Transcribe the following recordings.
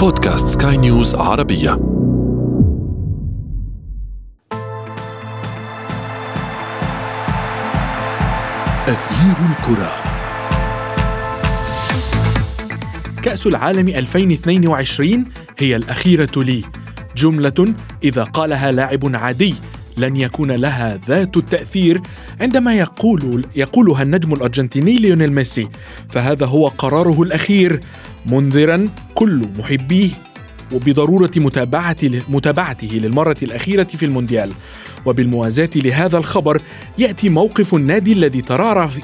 بودكاست سكاي نيوز عربية. أثير الكرة. كأس العالم 2022 هي الأخيرة لي. جملة إذا قالها لاعب عادي. لن يكون لها ذات التأثير عندما يقول يقولها النجم الأرجنتيني ليونيل ميسي. فهذا هو قراره الأخير. منذرا كل محبيه وبضرورة متابعة متابعته للمرة الأخيرة في المونديال. وبالموازاة لهذا الخبر يأتي موقف النادي الذي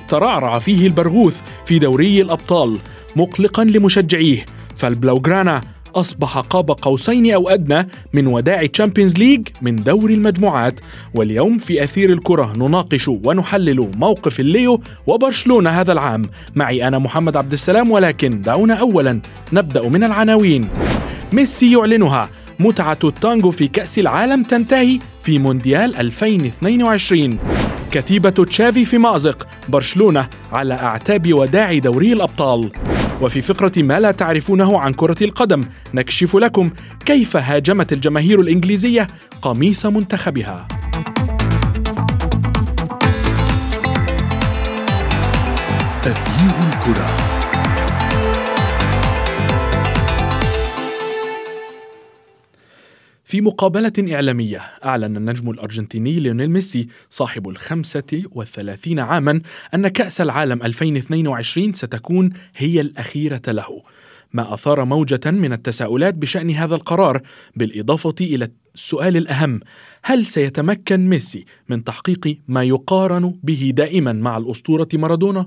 ترعرع, فيه البرغوث في دوري الأبطال مقلقا لمشجعيه. فالبلوغرانا أصبح قاب قوسين أو أدنى من وداع Champions League من دور المجموعات. واليوم في أثير الكرة نناقش ونحلل موقف الليو وبرشلونة هذا العام. معي أنا محمد عبد السلام ولكن دعونا أولا نبدأ من العناوين. ميسي يعلنها متعة التانجو في كأس العالم تنتهي في مونديال 2022 كتيبة تشافي في مأزق برشلونة على أعتاب وداع دوري الأبطال. وفي فقرة ما لا تعرفونه عن كرة القدم نكشف لكم كيف هاجمت الجماهير الإنجليزية قميص منتخبها. أثير الكرة. في مقابلة إعلامية أعلن النجم الأرجنتيني ليونيل ميسي صاحب الخمسة والثلاثين عاما أن كأس العالم 2022 ستكون هي الأخيرة له ما أثار موجة من التساؤلات بشأن هذا القرار بالإضافة إلى السؤال الأهم هل سيتمكن ميسي من تحقيق ما يقارن به دائما مع الأسطورة مارادونا؟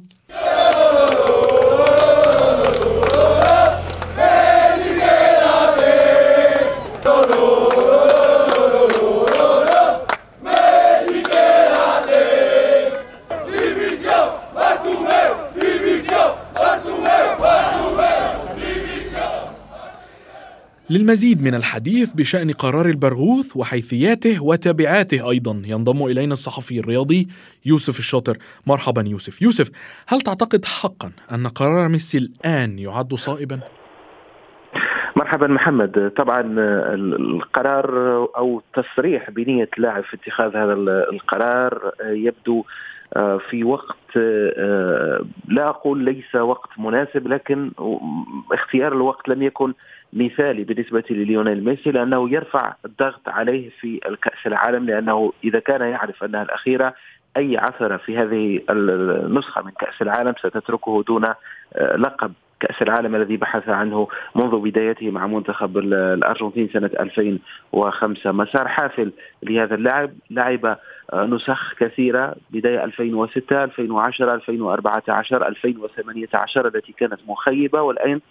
للمزيد من الحديث بشأن قرار البرغوث وحيثياته وتبعاته أيضا. ينضم إلينا الصحفي الرياضي يوسف الشاطر. مرحبا يوسف. يوسف هل تعتقد حقا أن قرار ميسي الآن يعد صائبا؟ مرحبا محمد. طبعا القرار أو تصريح بنية اللاعب في اتخاذ هذا القرار يبدو في وقت لا أقول ليس وقت مناسب لكن اختيار الوقت لم يكن مثالي بالنسبة لليونيل ميسي لأنه يرفع الضغط عليه في الكأس العالم لأنه إذا كان يعرف أنها الأخيرة أي عثرة في هذه النسخة من كأس العالم ستتركه دون آه، لقب. كأس العالم الذي بحث عنه منذ بدايته مع منتخب الأرجنتين سنة 2005 مسار حافل لهذا اللاعب. لعب آه، نسخ كثيرة بداية 2006 2010 2014 2018 التي كانت مخيبة. والآن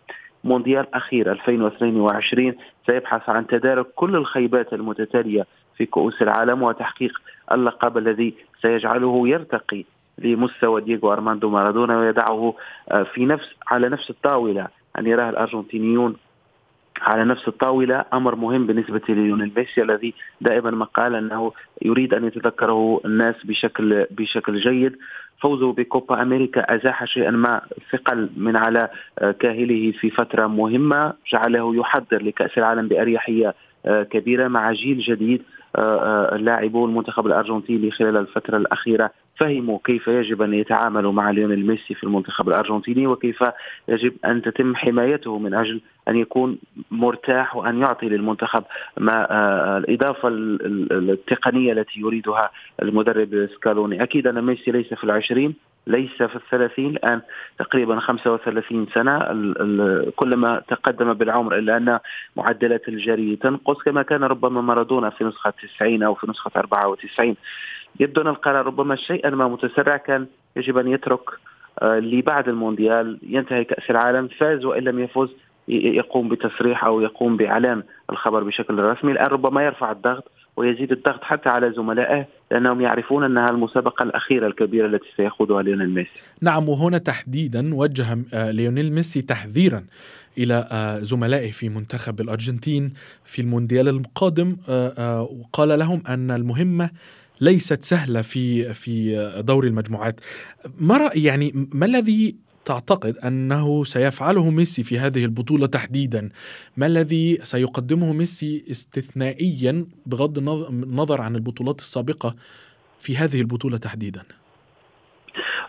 مونديال أخير 2022 سيبحث عن تدارك كل الخيبات المتتالية في كؤوس العالم وتحقيق اللقب الذي سيجعله يرتقي لمستوى دييغو أرماندو مارادونا ويضعه آه، في نفس على نفس الطاولة. ان يراه الأرجنتينيون على نفس الطاولة أمر مهم بالنسبة لليونيل ميسي الذي دائما ما قال أنه يريد أن يتذكره الناس بشكل بشكل جيد. فوزه بكوبا أمريكا أزاح شيئا ما ثقل من على آه، كاهله في فترة مهمة. جعله يحضر لكأس العالم بأريحية آه، كبيرة مع جيل جديد. لاعبو المنتخب الارجنتيني خلال الفترة الأخيرة فهموا كيف يجب أن يتعاملوا مع ليونيل ميسي في المنتخب الأرجنتيني وكيف يجب أن تتم حمايته من أجل أن يكون مرتاح وأن يعطي للمنتخب ما الإضافة التقنية التي يريدها المدرب سكالوني. أكيد أن ميسي ليس في العشرين ليس في الثلاثين الآن تقريبا 35 سنة كلما تقدم بالعمر إلا أن معدلات الجري تنقص كما كان ربما مارادونا في نسخة 90 أو في نسخة 94 يبدو أن القرار ربما شيئا ما متسرع كان يجب أن يترك آه، لبعد المونديال ينتهي كأس العالم فاز وإن لم يفوز يقوم بتصريح أو يقوم بإعلان الخبر بشكل رسمي. الآن ربما يرفع الضغط ويزيد الضغط حتى على زملائه لأنهم يعرفون أنها المسابقة الأخيرة الكبيرة التي سيخوضها ليونيل ميسي. نعم وهنا تحديدا وجه آه، ليونيل ميسي تحذيرا إلى آه، زملائه في منتخب الأرجنتين في المونديال القادم آه، وقال لهم أن المهمة ليست سهلة في في دور المجموعات. ما يعني ما الذي تعتقد أنه سيفعله ميسي في هذه البطولة تحديدا؟ ما الذي سيقدمه ميسي استثنائيا بغض النظر عن البطولات السابقة في هذه البطولة تحديدا؟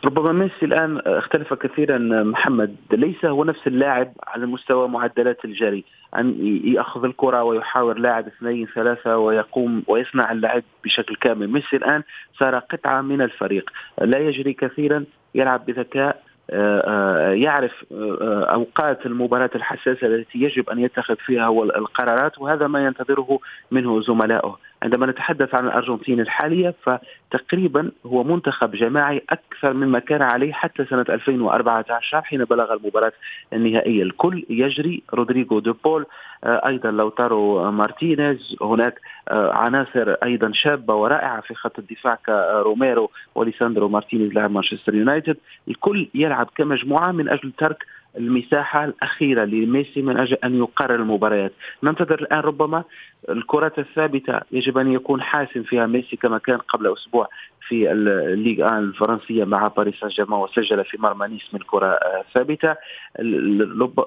ربما ميسي الآن اختلف كثيرا محمد ليس هو نفس اللاعب على مستوى معدلات الجري أن يأخذ الكرة ويحاور لاعب اثنين ثلاثة ويقوم ويصنع اللعب بشكل كامل ميسي الآن صار قطعة من الفريق لا يجري كثيرا يلعب بذكاء يعرف آه، أوقات المباراة الحساسة التي يجب أن يتخذ فيها القرارات وهذا ما ينتظره منه زملائه. عندما نتحدث عن الأرجنتين الحالية فتقريبا هو منتخب جماعي أكثر مما كان عليه حتى سنة 2014 حين بلغ المباراة النهائية الكل. يجري رودريغو دي بول أيضا لوتارو مارتينيز. هناك عناصر أيضا شابة ورائعة في خط الدفاع كروميرو وليساندرو مارتينيز لاعب مانشستر يونايتد. الكل يلعب كمجموعة من أجل ترك المساحة الأخيرة لميسي من أجل أن يقرر المباريات. ننتظر الآن ربما الكرات الثابتة يجب أن يكون حاسم فيها ميسي كما كان قبل أسبوع في الليغ آن الفرنسية مع باريس سان جيرمان وسجل في مرمى نيس من كرة ثابتة.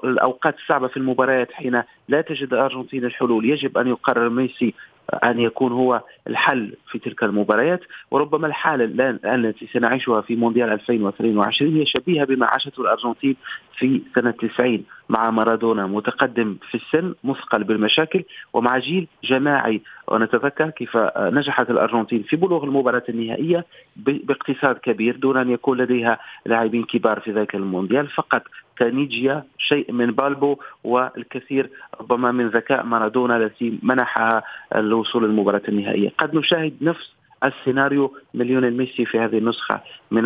الأوقات الصعبة في المباريات حين لا تجد الأرجنتين الحلول. يجب أن يقرر ميسي أن يكون هو الحل في تلك المباريات. وربما الحالة الآن التي سنعيشها في مونديال 2022 هي شبيهة بما عاشته الأرجنتين في سنة 90 مع مارادونا متقدم في السن مثقل بالمشاكل ومع جيل جماعي. ونتذكر كيف نجحت الأرجنتين في بلوغ المباراة النهائية باقتصاد كبير دون أن يكون لديها لاعبين كبار في ذاك المونديال. فقط كانيجيا شيء من بالبو والكثير ربما من ذكاء مارادونا التي منحها الوصول للمباراة النهائية. قد نشاهد نفس السيناريو مليون ميسي في هذه النسخة من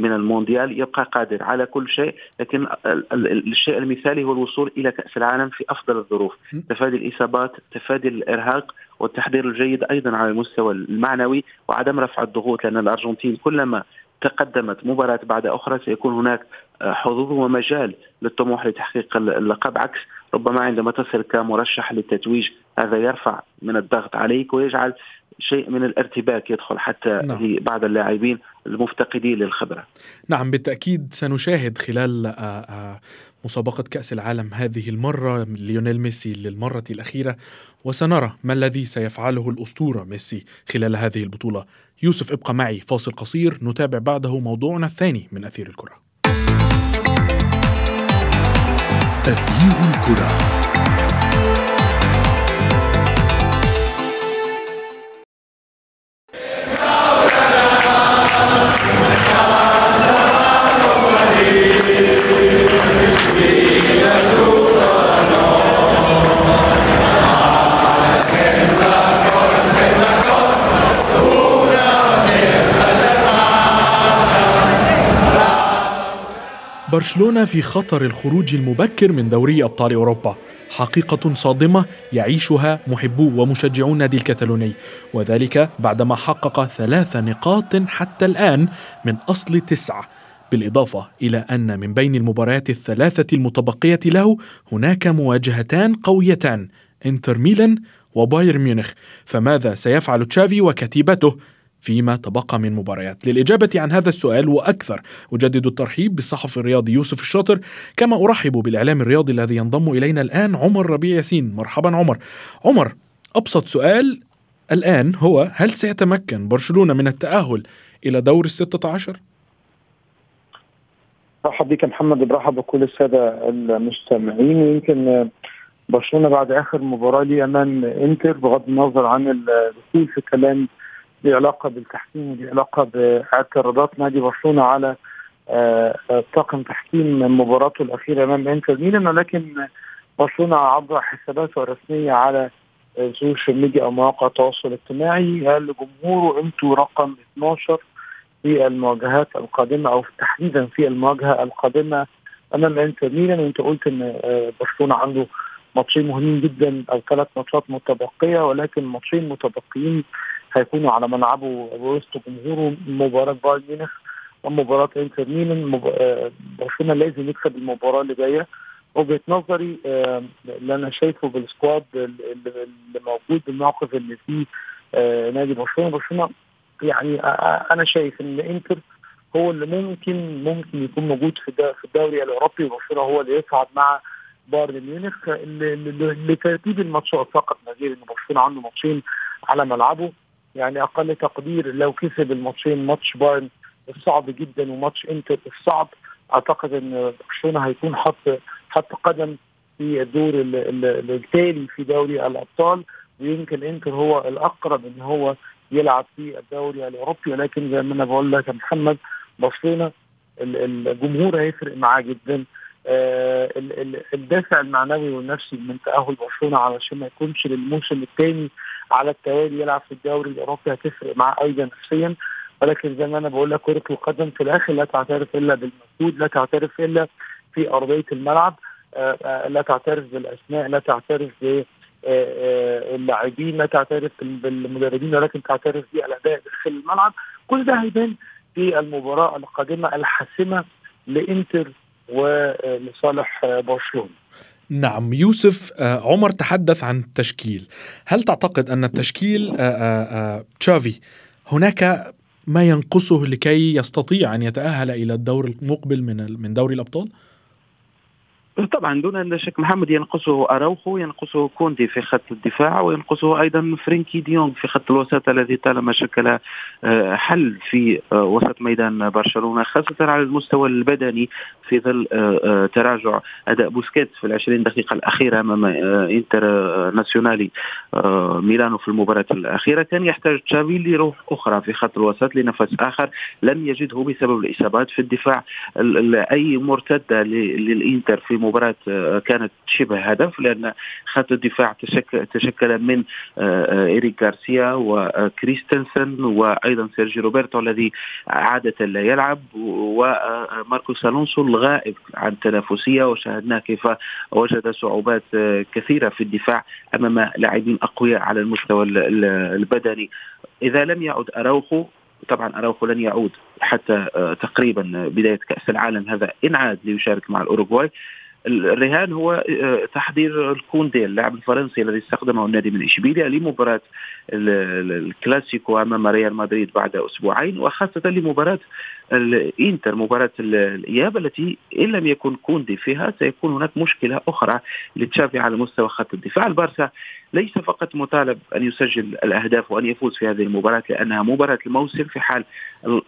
من المونديال يبقى قادر على كل شيء لكن الشيء المثالي هو الوصول إلى كأس العالم في أفضل الظروف. تفادي الإصابات تفادي الإرهاق والتحضير الجيد أيضا على المستوى المعنوي وعدم رفع الضغوط لأن الأرجنتين كلما تقدمت مباراة بعد أخرى سيكون هناك حظوظ ومجال للطموح لتحقيق اللقب. عكس ربما عندما تصل كمرشح للتتويج هذا يرفع من الضغط عليك ويجعل شيء من الارتباك يدخل حتى نعم. لبعض اللاعبين المفتقدين للخبرة. نعم بالتأكيد سنشاهد خلال آه، آه، مسابقة كأس العالم هذه المرة ليونيل ميسي للمرة الأخيرة وسنرى ما الذي سيفعله الأسطورة ميسي خلال هذه البطولة. يوسف ابقى معي فاصل قصير نتابع بعده موضوعنا الثاني من أثير الكرة. أثير الكرة. برشلونة في خطر الخروج المبكر من دوري أبطال أوروبا. حقيقة صادمة يعيشها محبو ومشجعو النادي الكتالوني. وذلك بعدما حقق ثلاث نقاط حتى الآن من أصل تسعة. بالإضافة إلى أن من بين المباريات الثلاثة المتبقية له هناك مواجهتان قويتان إنتر ميلان وبايرن ميونخ. فماذا سيفعل تشافي وكتيبته؟ فيما تبقى من مباريات. للإجابة عن هذا السؤال وأكثر أجدد الترحيب بالصحفي الرياضي يوسف الشاطر كما أرحب بالإعلام الرياضي الذي ينضم إلينا الآن عمر ربيع ياسين. مرحبا عمر. عمر أبسط سؤال الآن هو هل سيتمكن برشلونة من التأهل إلى دور الستة عشر؟ مرحبا بك محمد برحب بكل السادة المستمعين. يمكن برشلونة بعد آخر مباراة لي أمام إنتر بغض النظر عن الدخول في كلام ليه علاقة بالتحكيم وليه علاقة باعتراضات نادي برشلونة على آه، آه، طاقم تحكيم مباراته الأخيرة أمام إنتر ميلان. ولكن برشلونة عبر حساباته الرسمية على ال social media أو مواقع التواصل الاجتماعي قال لجمهوره أنتوا رقم 12 في المواجهات القادمة أو تحديدا في المواجهة القادمة أمام إنتر ميلان. وأنت قلت إن آه، برشلونة عنده ماتشين مهمين جدا أو ثلاث ماتشات متبقية ولكن ماتشين متبقيين هيكونوا على ملعبه وسط جمهوره. مباراة بايرن ميونخ ومباراة انتر ميلان. آه، برشلونة لازم يكسب المباراة اللي جاية. وجهة نظري آه، اللي أنا شايفه بال squad اللي موجود بالموقف اللي فيه آه، نادي برشلونة. برشلونة يعني أنا شايف إن انتر هو اللي ممكن ممكن يكون موجود في في الدوري الأوروبي. وبرشلونة هو اللي يصعد مع بايرن ميونخ. لترتيب الماتشات فقط. نظير إن برشلونة عنده ماتشين على ملعبه. يعني أقل تقدير لو كسب الماتشين ماتش بايرن الصعب جدا وماتش إنتر الصعب أعتقد إن برشلونة هيكون حط حط قدم في الدور التالي في دوري الأبطال ويمكن إنتر هو الأقرب إن هو يلعب في الدوري الأوروبي. ولكن زي ما أنا بقول لك يا محمد برشلونة الجمهور هيفرق معاه جدا. آه الدافع المعنوي والنفسي من تأهل برشلونة علشان ما يكونش للموسم الثاني على التوالي يلعب في الدوري الأوروبي هتفرق معاه أيضا نفسيا. ولكن زي ما أنا بقول لك كرة القدم في الآخر لا تعترف إلا بالمجهود لا تعترف إلا في أرضية الملعب آه آه لا تعترف بالأسماء لا تعترف ب اللاعبين لا تعترف بالمدربين ولكن تعترف بالأداء داخل الملعب. كل ده هيبان في المباراة القادمة الحاسمة لإنتر ولصالح برشلونة. نعم يوسف عمر تحدث عن التشكيل هل تعتقد أن التشكيل تشافي هناك ما ينقصه لكي يستطيع أن يتأهل إلى الدور المقبل من من دوري الأبطال؟ طبعا دون شك محمد ينقصه أراوخو ينقصه كوندي في خط الدفاع وينقصه أيضا فرانكي ديونغ في خط الوسط الذي طالما شكل حل في وسط ميدان برشلونة خاصة على المستوى البدني في ظل تراجع أداء بوسكيتس في العشرين دقيقة الأخيرة أمام انتر ناسيونالي ميلانو في المباراة الأخيرة. كان يحتاج تشافي لروح أخرى في خط الوسط لنفس آخر لم يجده بسبب الإصابات في الدفاع أي مرتدة للإنتر في مباراة كانت شبه هدف لأن خط الدفاع تشكل, من إيريك غارسيا وكريستنسن وأيضا سيرجي روبرتو الذي عادة لا يلعب وماركوس ألونسو الغائب عن التنافسية وشاهدناه كيف وجد صعوبات كثيرة في الدفاع أمام لاعبين أقوياء على المستوى البدني. إذا لم يعد أراوخو طبعا أراوخو لن يعود حتى تقريبا بداية كأس العالم هذا إن عاد ليشارك مع الأوروغواي. الرهان هو تحضير الكوندي اللاعب الفرنسي الذي استخدمه النادي من إشبيليا لمباراة الكلاسيكو أمام ريال مدريد بعد أسبوعين وخاصة لمباراة الإنتر مباراة الإياب التي إن لم يكن كوندي فيها سيكون هناك مشكلة أخرى لتشافي على مستوى خط الدفاع. البارسا ليس فقط مطالب أن يسجل الأهداف وأن يفوز في هذه المباراة لأنها مباراة الموسم في حال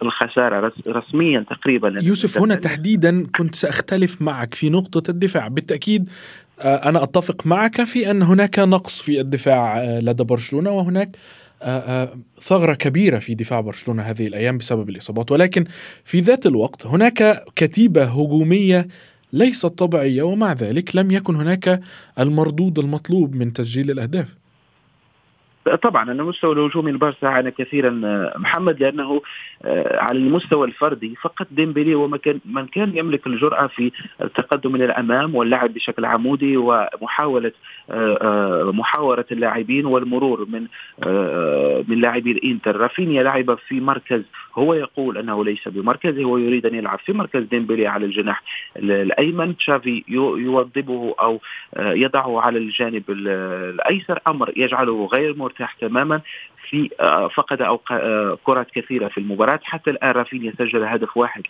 الخسارة رسميا تقريبا. يوسف هنا تحديدا كنت سأختلف معك في نقطة الدفاع. بالتأكيد أنا أتفق معك في أن هناك نقص في الدفاع لدى برشلونة وهناك ثغرة كبيرة في دفاع برشلونة هذه الأيام بسبب الإصابات. ولكن في ذات الوقت هناك كتيبة هجومية ليست طبيعية ومع ذلك لم يكن هناك المردود المطلوب من تسجيل الأهداف. طبعا على المستوى الهجومي البارسا عانى كثيرا محمد لأنه على المستوى الفردي فقط ديمبلي كان من كان يملك الجرأة في التقدم إلى الأمام واللعب بشكل عمودي ومحاولة محاورة اللاعبين والمرور من من لاعبي الإنتر. رافينيا لعب في مركز هو يقول أنه ليس بمركزه هو يريد أن يلعب في مركز ديمبلي على الجناح الأيمن. تشافي يوظفه أو يضعه على الجانب الأيسر. أمر يجعله غير مرتاح تماما في فقد أو كرات كثيرة في المباراة. حتى الآن رافينيا سجل هدف واحد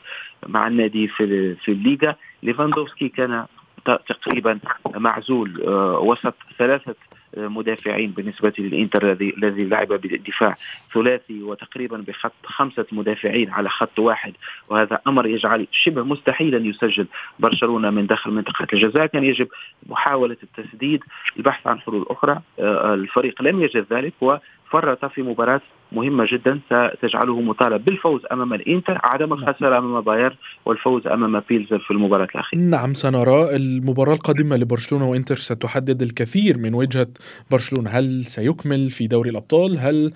مع النادي في في الليغا. ليفاندوفسكي كان تقريبا معزول وسط ثلاثة مدافعين بالنسبة للإنتر الذي الذي لعب بدفاع ثلاثي وتقريبا بخط خمسة مدافعين على خط واحد. وهذا أمر يجعل شبه مستحيلا يسجل برشلونة من داخل منطقة الجزاء. كان يجب محاولة التسديد البحث عن حلول أخرى. الفريق لم يجد ذلك و فرط في مباراة مهمة جدا ستجعله مطالب بالفوز أمام الإنتر عدم الخسارة أمام باير والفوز أمام بيلزر في المباراة الأخيرة. نعم سنرى المباراة القادمة لبرشلونة وإنتر ستحدد الكثير من وجهة برشلونة. هل سيكمل في دوري الأبطال؟ هل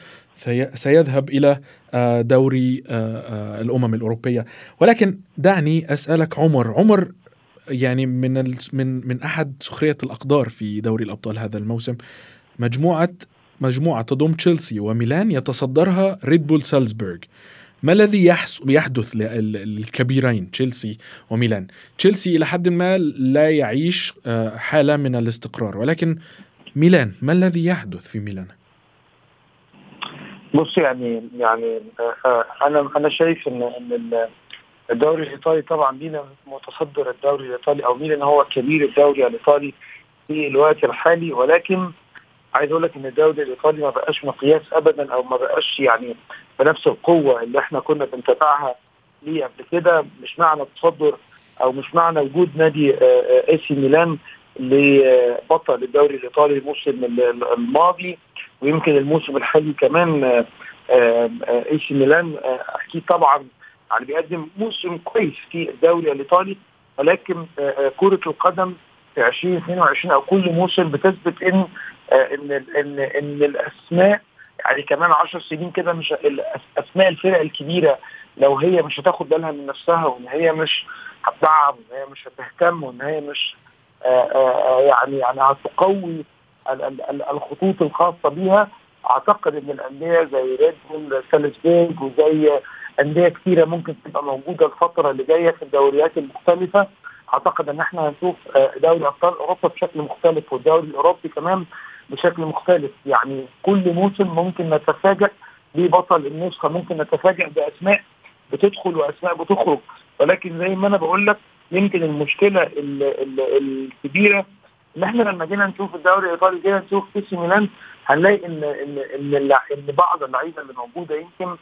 سيذهب إلى دوري الأمم الأوروبية؟ ولكن دعني أسألك عمر عمر يعني من من من أحد سخرية الأقدار في دوري الأبطال هذا الموسم مجموعة مجموعة تضم تشيلسي وميلان يتصدرها ريد بول سالزبورغ. ما الذي يحدث للكبيرين تشيلسي وميلان؟ تشيلسي إلى حد ما لا يعيش حالة من الاستقرار ولكن ميلان ما الذي يحدث في ميلان؟ بص يعني يعني أنا أنا شايف ان إن الدوري الإيطالي طبعا ميلان متصدر الدوري الإيطالي أو ميلان هو كبير الدوري الإيطالي في الوقت الحالي ولكن عايز أقول لك إن الدوري الإيطالي ما بقاش مقياس ابدا أو ما بقاش يعني بنفس القوة اللي إحنا كنا بنتابعها ليه قبل كده. مش معنى التصدر أو مش معنى وجود نادي إي سي ميلان لبطل الدوري الإيطالي الموسم الماضي ويمكن الموسم الحالي كمان إي سي ميلان أكيد طبعا يعني بيقدم موسم كويس في الدوري الإيطالي ولكن كرة القدم في 2022 أو كل موسم بتثبت إن إن ان إن الأسماء يعني كمان 10 سنين كده مش أسماء الفرق الكبيرة لو هي مش هتاخد بالها من نفسها وإن هي مش هتدعم وإن هي مش هتهتم وإن هي مش آآ آآ يعني يعني هتقوي الخطوط الخاصة بيها أعتقد إن الأندية زي ريد بول سالزبورج وزي أندية كثيره ممكن تبقى موجودة الفترة اللي جاية في الدوريات المختلفة. أعتقد إن إحنا هنشوف دوري أبطال أوروبا بشكل مختلف والدوري الأوروبي كمان بشكل مختلف. يعني كل موسم ممكن نتفاجئ ببطل النسخة ممكن نتفاجئ بأسماء بتدخل وأسماء بتخرج. ولكن زي ما أنا بقول لك يمكن المشكلة ال ال الكبيرة إن إحنا لما جينا نشوف الدوري الإيطالي جينا نشوف اي سي ميلان هنلاقي إن إن إن, إن بعض اللعيبة اللي موجودة يمكن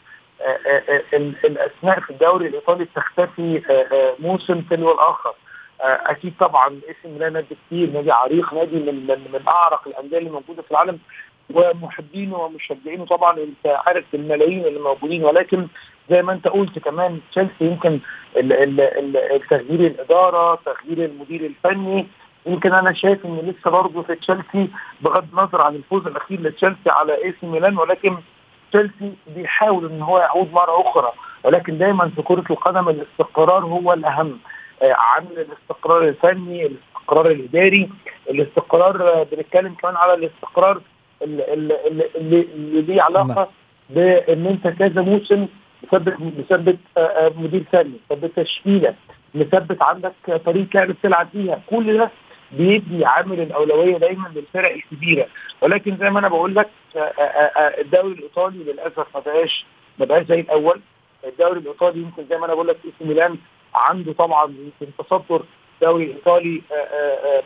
الأسماء في الدوري الإيطالي بتختفي موسم تلو الآخر أكيد طبعا اسم ميلان نادي كتير نادي عريق نادي من من, من أعرق الأندية اللي موجودة في العالم ومحبينه ومشجعينه. طبعا أنت عارف الملايين اللي موجودين ولكن زي ما أنت قلت كمان تشيلسي يمكن تغيير الإدارة تغيير المدير الفني. يمكن أنا شايف إن لسه برضه في تشيلسي بغض النظر عن الفوز الأخير لتشيلسي على إي سي ميلان ولكن تشيلسي بيحاول إن هو يعود مرة أخرى. ولكن دايما في كرة القدم الاستقرار هو الأهم. عامل الاستقرار الفني الاستقرار الإداري الاستقرار بنتكلم كمان على الاستقرار اللي, ليه علاقة بإن أنت كذا موسم مثبت مثبت مدير فني مثبت تشكيلة مثبت عندك طريقه لعب بتلعب فيها كل ده بيدي عامل الأولوية دايما للفرق الكبيرة. ولكن زي ما أنا بقول لك الدوري الإيطالي للأسف ما بقاش ما بقاش زي الأول. الدوري الإيطالي يمكن زي ما أنا بقول لك إي ميلان عنده طبعا يمكن تصدر الدوري الايطالي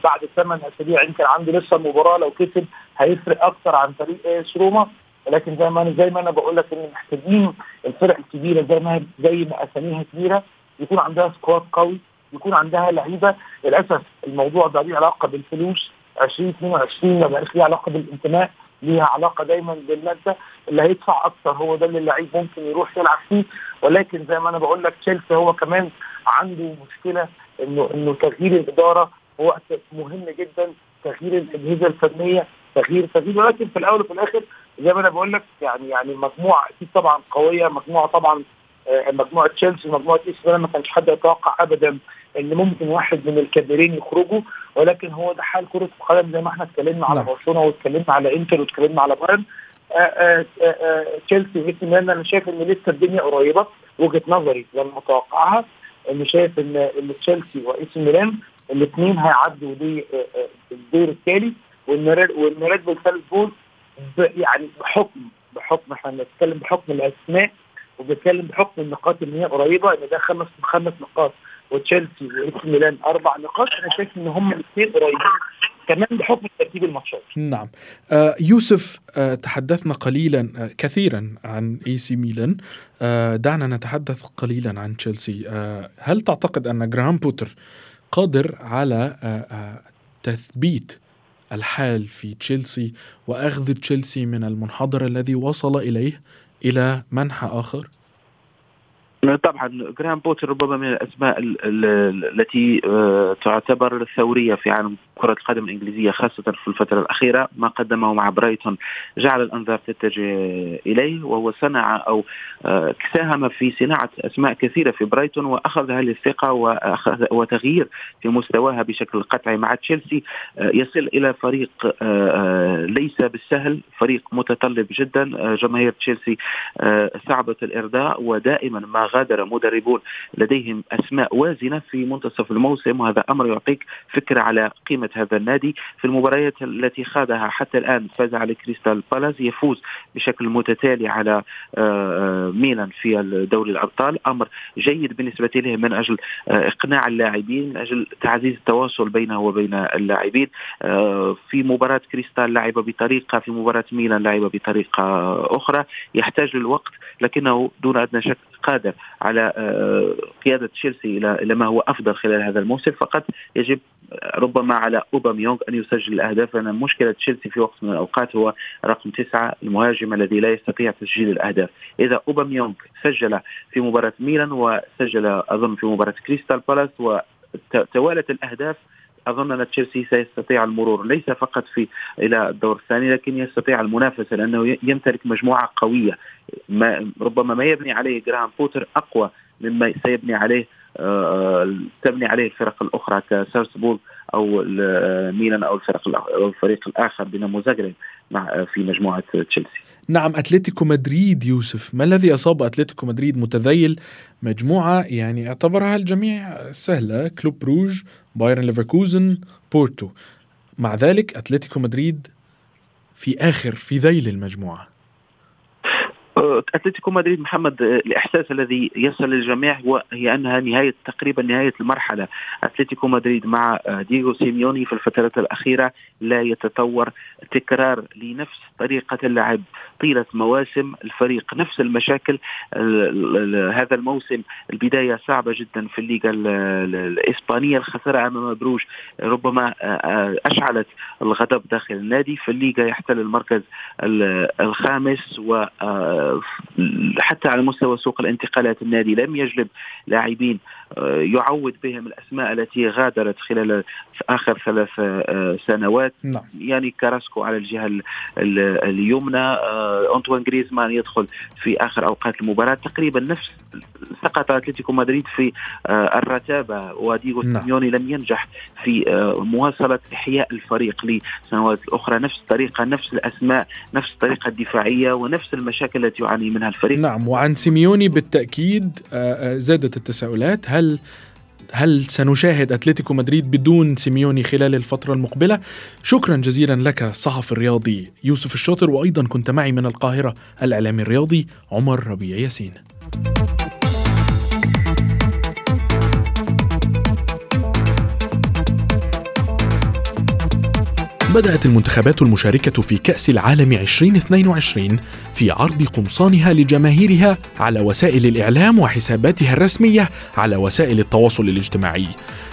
بعد ثمان أسابيع يمكن عنده لسه المباراه لو كسب هيفرق أكثر عن فريق اس روما. ولكن زي ما أنا زي ما أنا بقول لك إن محتاجين الفرق الكبيرة زي ما زي ما أساميها كبيرة يكون عندها سكواد قوي يكون عندها لعيبة. للأسف الموضوع ده ليه علاقة بالفلوس. 2022 ما بقاش ليه علاقة بالانتماء ليها علاقة دايما بالمادة. اللي هيدفع أكثر هو ده اللي اللعيب ممكن يروح يلعب فيه. ولكن زي ما أنا بقول لك تشيلسي هو كمان عنده مشكلة انه إنه تغيير الإدارة هو مهم جدا تغيير الأجهزة الفنية تغيير تغيير. ولكن في الأول وفي الآخر زي ما أنا بقول لك يعني يعني مجموعة أكيد طبعا قوية مجموعة طبعا مجموعة تشيلسي مجموعة إيه سي ما كانش حد يتوقع ابدا إن ممكن واحد من الكبيرين يخرجوا. ولكن هو ده حال كرة القدم زي ما إحنا اتكلمنا على برشلونة واتكلمنا على إنتر واتكلمنا على بايرن. تشيلسي وإيه سي ميلان أنا شايف إن لسه الدنيا قريبة وجهة نظري لما أتوقعها. ان شايف ان ان تشيلسي وإيه سي ميلان الاثنين هيعدوا دي الدور التالي وإن وإن ريد بول سالزبورج يعني بحكم بحكم إحنا بنتكلم بحكم الأسماء وبنتكلم بحكم النقاط اللي هي قريبة إن ده خمس خمس نقاط وتشيلسي وإيه سي ميلان أربع نقاط. أنا شايف إن هم الاثنين قريبين. كمان بحكم ترتيب الماتشات. نعم. آه يوسف آه تحدثنا قليلا آه كثيرا عن إيه سي ميلان. دعنا نتحدث قليلا عن تشيلسي. هل تعتقد أن جراهام بوتر قادر على تثبيت الحال في تشيلسي وأخذ تشيلسي من المنحدر الذي وصل إليه إلى منحى آخر؟ طبعا جراهام بوتر ربما من الأسماء التي تعتبر ثوريه في عالم كرة القدم الإنجليزية خاصة في الفترة الأخيرة ما قدمه مع برايتون جعل الأنظار تتجه إليه وهو صنع أو ساهم في صناعة أسماء كثيرة في برايتون واخذ هذه الثقه وتغيير في مستواها بشكل قطعي مع تشيلسي. يصل إلى فريق ليس بالسهل فريق متطلب جدا. جماهير تشيلسي صعبة الإرضاء ودائما ما غادر مدربون لديهم أسماء وازنة في منتصف الموسم وهذا أمر يعطيك فكرة على قيمة قيمة هذا النادي في المباريات التي خاضها. حتى الآن فاز على كريستال بالاس يفوز بشكل متتالي على ميلان في دوري الأبطال. أمر جيد بالنسبة له من أجل إقناع اللاعبين من أجل تعزيز التواصل بينه وبين اللاعبين. في مباراة كريستال لعب بطريقة في مباراة ميلان لعب بطريقة أخرى. يحتاج للوقت لكنه دون أدنى شك قادر على آه، قيادة تشيلسي إلى ما هو أفضل خلال هذا الموسم. فقط يجب ربما اوباميونغ أن يسجل الاهداف لأن مشكلة تشيلسي في وقت من الأوقات هو رقم تسعة المهاجم الذي لا يستطيع تسجيل الأهداف. إذا اوباميونغ سجل في مباراة ميلان وسجل أظن في مباراة كريستال بالاس وتوالت الأهداف أظن أن تشيلسي سيستطيع المرور. ليس فقط في إلى الدور الثاني لكن يستطيع المنافسة لأنه يمتلك مجموعة قوية. ما ربما ما يبني عليه جراهام بوتر أقوى مما سيبني عليه آه، تبني عليه الفرق الأخرى كسالزبورغ. أو ميلان أو الفرق أو الفريق الآخر دينامو زاغريب مع في مجموعة تشيلسي. نعم أتلتيكو مدريد يوسف، ما الذي أصاب أتلتيكو مدريد متذيل مجموعة يعني اعتبرها الجميع سهلة كلوب بروج، بايرن ليفركوزن، بورتو. مع ذلك أتلتيكو مدريد في آخر في ذيل المجموعة. أتلتيكو مدريد محمد الإحساس الذي يصل للجميع هي أنها نهاية تقريبا نهاية المرحلة. أتلتيكو مدريد مع دييغو سيميوني في الفترات الأخيرة لا يتطور. تكرار لنفس طريقة اللعب طيلة مواسم الفريق نفس المشاكل. هذا الموسم البداية صعبة جدا في الليغا الإسبانية الخسارة أمام بروج. ربما أشعلت الغضب داخل النادي. في الليغا يحتل المركز الخامس و حتى على مستوى سوق الانتقالات النادي لم يجلب لاعبين آه، يعوض بهم الأسماء التي غادرت خلال آخر ثلاث آه، سنوات نعم. يعني كاراسكو على الجهة اليمنى آه، أنطوان جريزمان يدخل في آخر أوقات المباراة تقريبا نفس سقط أتلتيكو مدريد في الرتابة ودييغو نعم. سيميوني لم ينجح في مواصلة إحياء الفريق لسنوات أخرى نفس الطريقة نفس الأسماء نفس الطريقة الدفاعية ونفس المشاكل التي يعاني منها الفريق نعم وعن سيميوني بالتأكيد زادت التساؤلات هل هل سنشاهد أتلتيكو مدريد بدون سيميوني خلال الفترة المقبلة؟ شكرا جزيلا لك الصحفي الرياضي يوسف الشاطر وأيضا كنت معي من القاهرة الإعلامي الرياضي عمر ربيع ياسين. بدأت المنتخبات المشاركة في كأس العالم 2022 في عرض قمصانها لجماهيرها على وسائل الإعلام وحساباتها الرسمية على وسائل التواصل الاجتماعي،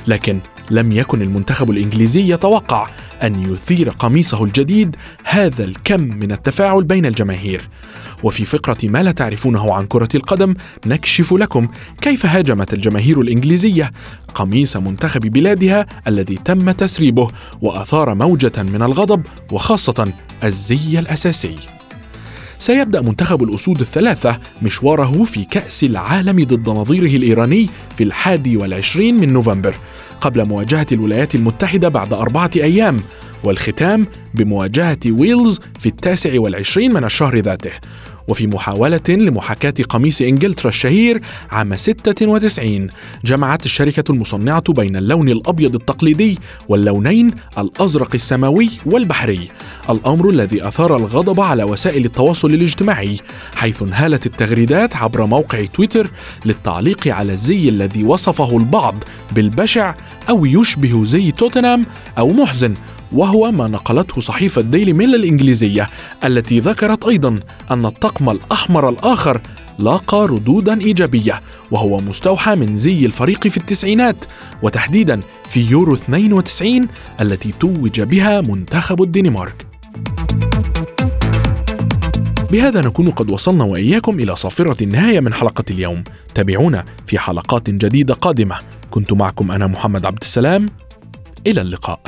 لكن لم يكن المنتخب الإنجليزي يتوقع أن يثير قميصه الجديد هذا الكم من التفاعل بين الجماهير. وفي فقرة ما لا تعرفونه عن كرة القدم نكشف لكم كيف هاجمت الجماهير الإنجليزية قميص منتخب بلادها الذي تم تسريبه وأثار موجة من الغضب وخاصة الزي الأساسي. سيبدأ منتخب الأسود الثلاثة مشواره في كأس العالم ضد نظيره الإيراني في الحادي والعشرين من نوفمبر قبل مواجهة الولايات المتحدة بعد أربعة أيام والختام بمواجهة ويلز في التاسع والعشرين من الشهر ذاته وفي محاولة لمحاكاة قميص إنجلترا الشهير عام 96 جمعت الشركة المصنعة بين اللون الأبيض التقليدي واللونين الأزرق السماوي والبحري. الأمر الذي أثار الغضب على وسائل التواصل الاجتماعي حيث انهالت التغريدات عبر موقع تويتر للتعليق على الزي الذي وصفه البعض بالبشع أو يشبه زي توتنهام أو محزن وهو ما نقلته صحيفة ديلي ميل الإنجليزية التي ذكرت أيضا أن الطقم الأحمر الآخر لاقى ردودا إيجابية وهو مستوحى من زي الفريق في التسعينات وتحديدا في يورو 92 التي توج بها منتخب الدنمارك. بهذا نكون قد وصلنا وإياكم إلى صافرة النهاية من حلقة اليوم. تابعونا في حلقات جديدة قادمة. كنت معكم أنا محمد عبد السلام. إلى اللقاء.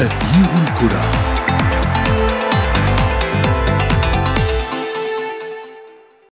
تغيير الكرة.